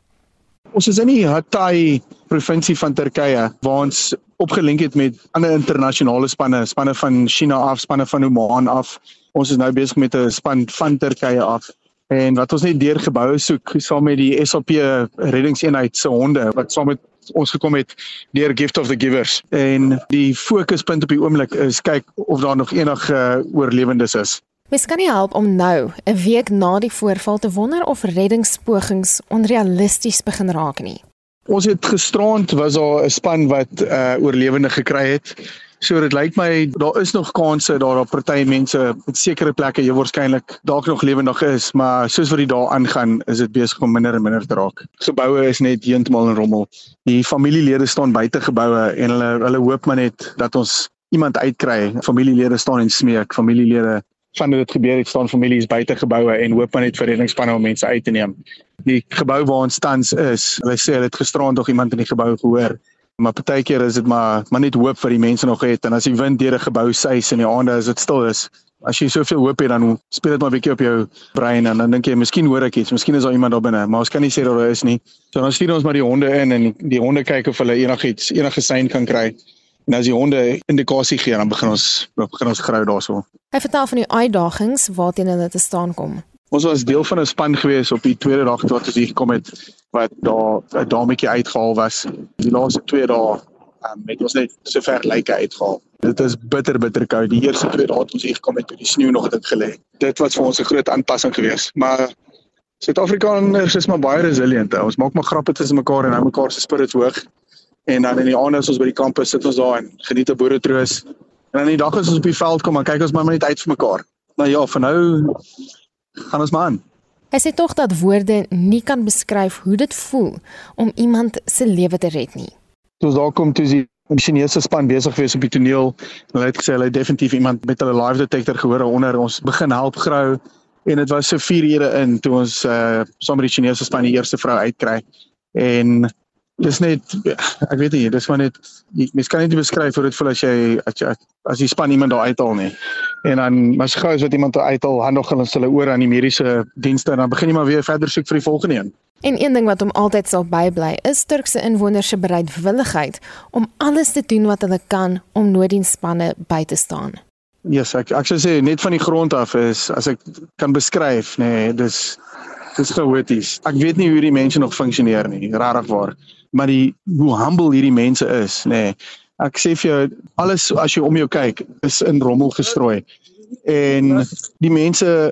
Ons is in die Hatay provinsie van Turkye waar ons opgelink het met ander internasionale spanne, spanne van China af, spanne van Oman af. Ons is nou besig met 'n span van Turkye af. En wat ons net deur geboue soek saam met die SAP reddingseenheid se honde wat saam met ons gekom het deur Gift of the Givers en die fokuspunt op die oomblik is kyk of daar nog enige uh, oorlewendes is. Mens kan nie help om nou, 'n week na die voorval te wonder of reddingspogings onrealisties begin raak nie. Ons het gisterand was daar 'n span wat uh, oorlewende gekry het. So dit lyk my daar is nog kanse daar op party mense op sekere plekke jy waarskynlik dalk nog lewendig is, maar soos wat die dae aangaan, is dit besig om minder en minder te raak. Geboue is net heeltemal in rommel. Die familielede staan buite geboue en hulle hulle hoop maar net dat ons iemand uitkry. Familielede staan en smeek, familielede van dit gebeur het staan families buite geboue en hoop maar net vir reddingsspanne om mense uit te neem. Die gebou waar ons tans is, hulle sê hulle het gisterand nog iemand in die gebou gehoor maar partykeer is dit maar maar net hoop vir die mense nog het. En as die wind deur 'n gebou suis in die aande as dit stil is as jy soveel hoop het dan speel dit maar 'n bietjie op jou brein. En dan dink jy miskien hoor ek iets. Miskien is daar iemand daar binne. Maar ons kan nie sê dat daar is nie. So dan stuur ons maar die honde in en die honde kyk of hulle enigiets enige sein kan kry. En as die honde indikasie gee dan begin ons begin ons grou daarso. Hy vertel van die uitdagings waarteen hulle te staan kom. Ons was deel van 'n span gewees op die tweede dag toe ons hier gekom het wat daar 'n dametjie uitgehaal was. Die laaste 2 dae um, het ons net so ver lyke uitgehaal. Dit is bitter bitter koud. Die eerste twee dae het ons hier gekom met die sneeu nog dit gelê. Dit was vir ons 'n groot aanpassing geweest, maar Suid-Afrikaners is maar baie resilient. Ons maak maar grappe tussen mekaar en hou mekaar se spirits hoog. En dan in die aande as ons by die kampus sit ons daar en geniet 'n boeretroos. En dan in die dag as ons op die veld kom, dan kyk ons maar net uit vir mekaar. Nou ja, vir nou gaan ons maar aan. Hy sê tog dat woorde nie kan beskryf hoe dit voel om iemand se lewe te red nie. Soos daar kom toe die Chinese span besig wees op die toneel. Hulle het gesê hulle het definitief iemand met hulle live detector gehoor onder ons begin help grou en dit was so 4 ure in toe ons uh saam met die Chinese span die eerste vrou uitkry. En dis net ek weet nie, dis maar net mens kan net nie beskryf hoe dit voel as jy as jy as jy span iemand daar uithaal nie. En dan mas gou as wat iemand daar uithaal, handig hulle hulle oor aan die mediese dienste en dan begin jy maar weer verder soek vir die volgende een. En een ding wat hom altyd sal bybly, is Turkse inwoners se bereidwilligheid om alles te doen wat hulle kan om nooddienspanne by te staan. Ja, yes, ek ek sou sê net van die grond af is as ek kan beskryf, nê, nee, dis dis chaoties. Ek weet nie hoe die mense nog funksioneer nie, regtig waar. Maar die hoe humble hierdie mense is, nê. Nee. Ek sê vir jou alles as jy om jou kyk is in rommel gestrooi. En die mense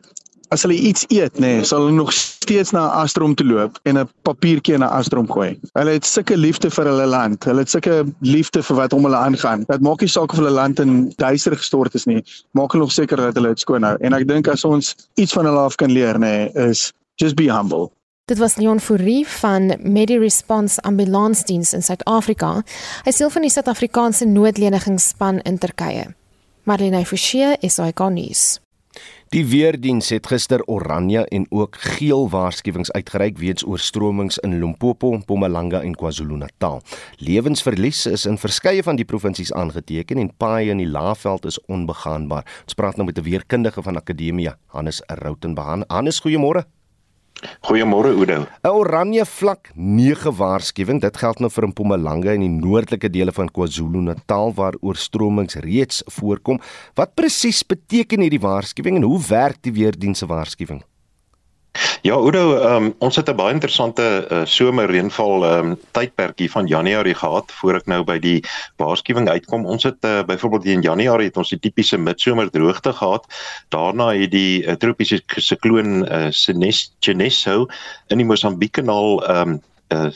as hulle iets eet, nê, nee, sal hulle nog steeds na 'n astrom toe loop en 'n papiertjie in 'n astrom gooi. Hulle het sulke liefde vir hulle land. Hulle het sulke liefde vir wat om hulle aangaan. Dit maak nie saak of hulle land in duister gestort is nie. Maak hulle nog seker dat hulle dit skoon hou. En ek dink as ons iets van hulle af kan leer, nê, nee, is just be humble. Dit was Leon Fourie van MediResponse Ambulansdiens in Suid-Afrika. Hy sê van die Suid-Afrikaanse noodlenigingsspan in Turkye. Marlene Forsie is hy konnies. Die weerdiens het gister oranje en ook geel waarskuwings uitgereik weens oorstromings in Limpopo, Mpumalanga en KwaZulu-Natal. Lewensverlies is in verskeie van die provinsies aangeteken en paaie in die Laagveld is onbegaanbaar. Ons praat nou met 'n weerkundige van Akademia, Hannes Rautenbaan. Hannes, goeiemôre. Goeiemôre Oudo. 'n Oranje vlak 9 waarskuwing. Dit geld nou vir Mpumalanga en die noordelike dele van KwaZulu-Natal waar oorstromings reeds voorkom. Wat presies beteken hierdie waarskuwing en hoe werk die weerdienste waarskuwing? Ja, Oudo, um, ons het 'n baie interessante uh, somerreënval um, tydperkie van Januarie gehad voor ek nou by die waarskuwing uitkom. Ons het uh, byvoorbeeld in Januarie het ons die tipiese midsomerdroogte gehad. Daarna het die uh, tropiese sikloon uh, Seneso in die Mosambiekanaal um, uh,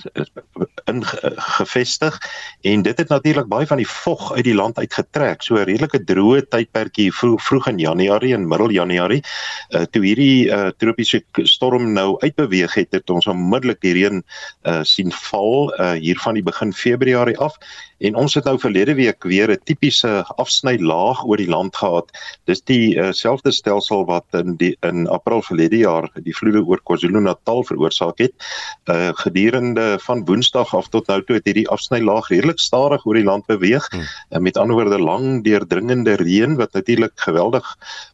ingevestig en dit het natuurlik baie van die vog uit die land uitgetrek. So 'n redelike droë tydperkie vroeg, vroeg in Januarie en middel Januarie. Uh, toe hierdie uh, tropiese storm nou uitbeweeg het, het ons onmiddellik die reën uh, sien val uh, hier van die begin Februarie af En ons het nou verlede week weer 'n tipiese afsnylaag oor die land gehad. Dis die uh, selfde stelsel wat in die in April verlede jaar die vloede oor KwaZulu-Natal veroorsaak het. Uh gedurende van Woensdag af tot nou toe het hierdie afsnylaag redelik stadig oor die land beweeg. Hmm. Uh, met ander woorde lang deurdringende reën wat natuurlik geweldig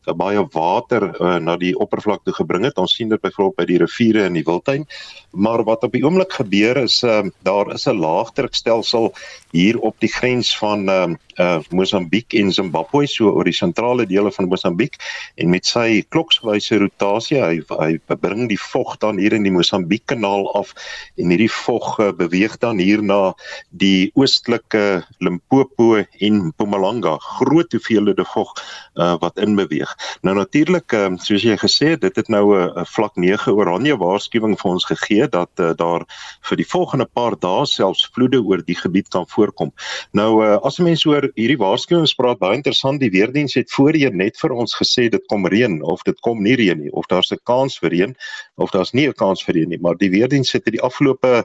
uh, baie water uh, na die oppervlak toe gebring het. Ons sien dit byvoorbeeld by die riviere in die Wildtuin. Maar wat op die oomblik gebeur is uh, daar is 'n laagdrukstelsel hier op die grens van uh, uh, Mosambiek en Zimbabwe so oor die sentrale dele van Mosambiek en met sy klokswyse rotasie hy hy bring die vog dan hier in die Mosambiek kanaal af en hierdie vog uh, beweeg dan hier na die oostelike Limpopo en Mpumalanga groot hoeveelhede vog uh, wat inbeweeg nou natuurlik uh, soos jy gesê het dit het nou 'n uh, vlak 9 oranje waarskuwing vir ons gegee dat uh, daar vir die volgende paar dae selfs vloede oor die gebied kan voorkom. Nou as mense oor hierdie waarskuwings praat baie interessant. Die weerdiens het voorheen net vir ons gesê dit kom reën of dit kom nie reën nie of daar's 'n kans vir reën of daar's nie 'n kans vir reën nie. Maar die weerdiens het in die afgelope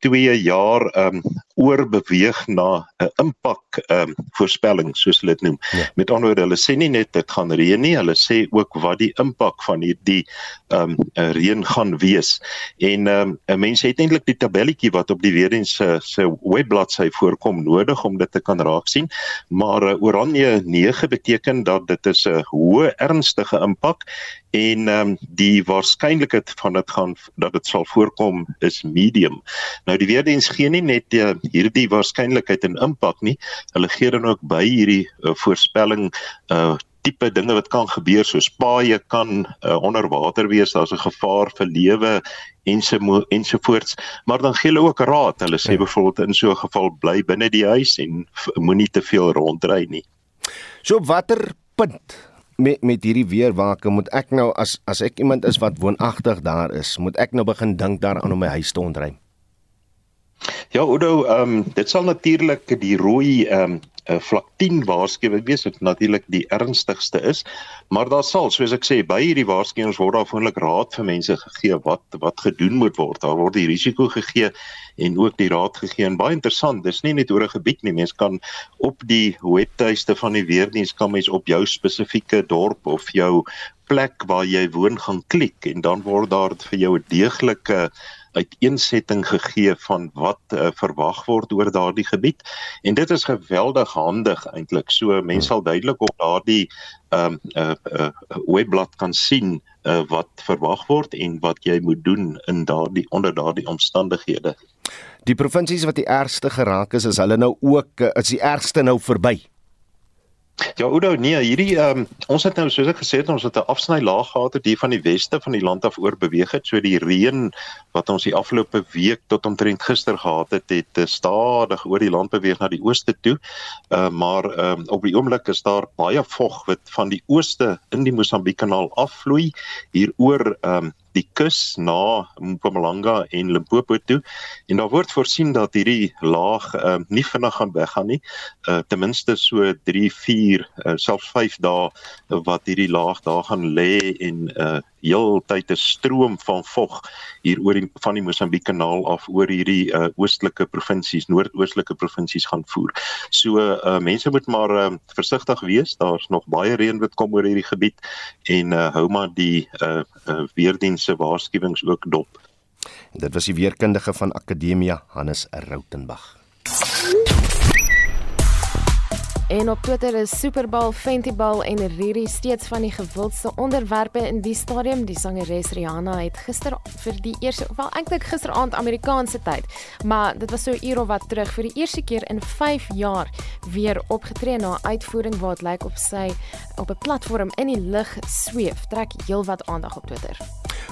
2 uh, jaar um oorbeweeg na 'n impak um voorspelling soos hulle dit noem. Ja. Met ander woorde, hulle sê nie net dit gaan reën nie, hulle sê ook wat die impak van hierdie um reën gaan wees. En um mense het eintlik die tabelletjie wat op die weerdiens se se webbladsy voorkom nodig om dit te kan raak sien maar uh, oranje 9 beteken dat dit is 'n hoë ernstige impak en um, die waarskynlikheid van dit gaan dat dit sal voorkom is medium. Nou die weerdiens gee nie net die, hierdie waarskynlikheid en impak nie, hulle gee dan ook by hierdie uh, voorspelling uh tipe dinge wat kan gebeur soos paaie kan uh, onder water wees, daar's 'n gevaar vir lewe ensovoorts maar dan gee hulle ook raad. Hulle sê ja. byvoorbeeld in so 'n geval bly binne die huis en moenie te veel rondry nie. So watter punt met met hierdie weerwake moet ek nou as as ek iemand is wat woonagtig daar is moet ek nou begin dink daaraan om my huis te ontruim? Ja, Oudo, ehm um, dit sal natuurlik die rooi ehm um, uh, vlak 10 waarskuwing wees wat natuurlik die ernstigste is, maar daar sal, soos ek sê, by hierdie waarskuwings word daar gewoonlik raad vir mense gegee wat wat gedoen moet word. Daar word die risiko gegee en ook die raad gegee en baie interessant, dis nie net oor 'n gebied nie, mense kan op die webtuiste van die weerdiens kan mens op jou spesifieke dorp of jou plek waar jy woon gaan klik en dan word daar vir jou 'n deeglike uiteensetting gegee van wat uh, verwag word oor daardie gebied. En dit is geweldig handig eintlik. So mense sal duidelik op daardie ehm um, uh, uh, webblad kan sien uh, wat verwag word en wat jy moet doen in daardie onder daardie omstandighede. Die provinsies wat die ergste geraak is is hulle nou ook is die ergste nou verby Ja, Oudo, nee, hierdie ehm um, ons het nou soos ek gesê het, ons het 'n afsny laag gehad wat hier van die weste van die land af oor beweeg het. So die reën wat ons die afgelope week tot omtrent gister gehad het, het stadig oor die land beweeg na die ooste toe. Ehm uh, maar ehm um, op die oomblik is daar baie vog wat van die ooste in die Mosambiek-kanaal afvloei hier oor ehm um, die kus na Mpumalanga en Limpopo toe. En daar word voorsien dat hierdie laag uh, nie vinnig gaan weggaan nie. Uh, ten minste so 3 4 uh, selfs 5 dae wat hierdie laag daar gaan lê en uh, heeltyd 'n stroom van vog hier oor die van die Mosambiek kanaal af oor hierdie uh, oostelike provinsies, noordoostelike provinsies gaan voer. So uh, mense moet maar uh, versigtig wees. Daar's nog baie reën wat kom oor hierdie gebied en uh, hou maar die uh, uh, weerdiens se waarskuwings ook dop. Dit was die weerkundige van Akademia Hannes Rautenbach. En op Twitter is Super Bowl, Fenty Bowl en Riri steeds van die gewildste onderwerpe in die stadium. Die sangeres Rihanna het gister vir die eerste, wel eintlik gisteraand Amerikaanse tyd, maar dit was so 'n uur of wat terug vir die eerste keer in 5 jaar weer opgetree na 'n uitvoering wat lyk op sy op 'n platform in die lug sweef. Trek heelwat aandag op Twitter.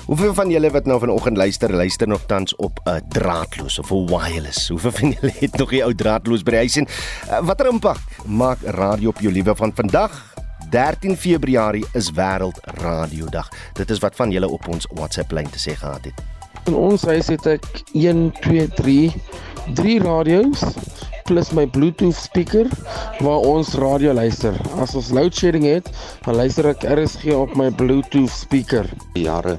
Hoeveel van julle wat nou vanoggend luister, luister nog tans op 'n uh, draadloos of 'n wireless? Hoeveel van julle het nog die ou draadloos by die huis en uh, watter impak maak radio op jou lewe van vandag? 13 Februarie is wêreld radiodag. Dit is wat van julle op ons WhatsApp lyn te sê gehad het. In ons huis het ek 1 2 3 3 radio's plus my Bluetooth speaker waar ons radio luister. As ons load shedding het, dan luister ek RSG op my Bluetooth speaker. Jare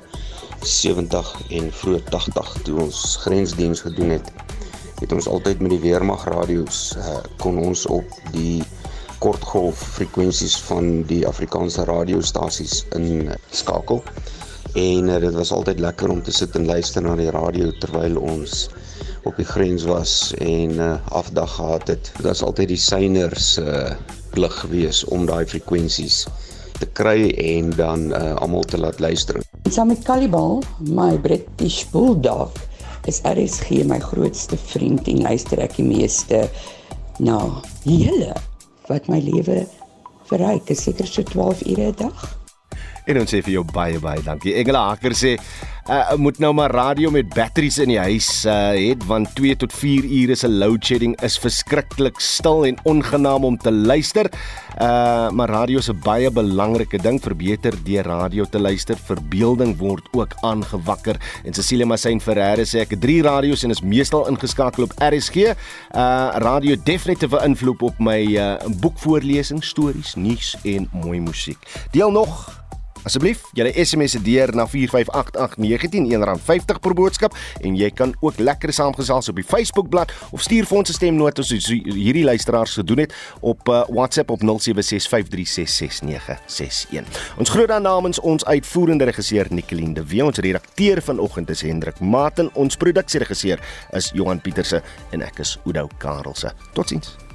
70 en vroeg 80 toe ons grensdiens gedoen het, het ons altyd met die weermag radio's uh, kon ons op die kortgolf frekwensies van die Afrikaanse radiostasies inskakel. En uh, dit was altyd lekker om te sit en luister na die radio terwyl ons op die grens was en uh, afdag gehad het. Dit was altyd die syners uh plig gewees om daai frekwensies te kry en dan uh, almal te laat luister. Saam met Calibal, my British Bulldog, is RSG my grootste vriend en luister ek die meeste na hele wat my lewe verryk. Ek seker so 12 ure 'n dag. En ons sê vir jou baie baie dankie. Engela Haker sê uh, moet nou maar radio met batteries in die huis uh, het want 2 tot 4 ure se load shedding is verskriklik stil en ongenaam om te luister. Uh maar radio 'n baie belangrike ding vir beter deur radio te luister. Verbeelding word ook aangewakker. En Cecilia Masin Ferreira sê ek het 3 radio's en is meestal ingeskakel op RSG. Uh radio definitief 'n invloed op my uh boekvoorlesing, stories, nuus en mooi musiek. Deel nog Asseblief, julle SMS se deur na 4588919 R50 per boodskap en jy kan ook lekker saamgesels op die Facebookblad of stuur vir ons 'n stemnota soos hierdie luisteraars gedoen het op uh, WhatsApp op 0765366961. Ons groet dan namens ons uitvoerende regisseur Nicoline de Wee, ons redakteur vanoggend is Hendrik Maten, ons produksieregisseur is Johan Pieterse en ek is Oudou Karelse. Totsiens.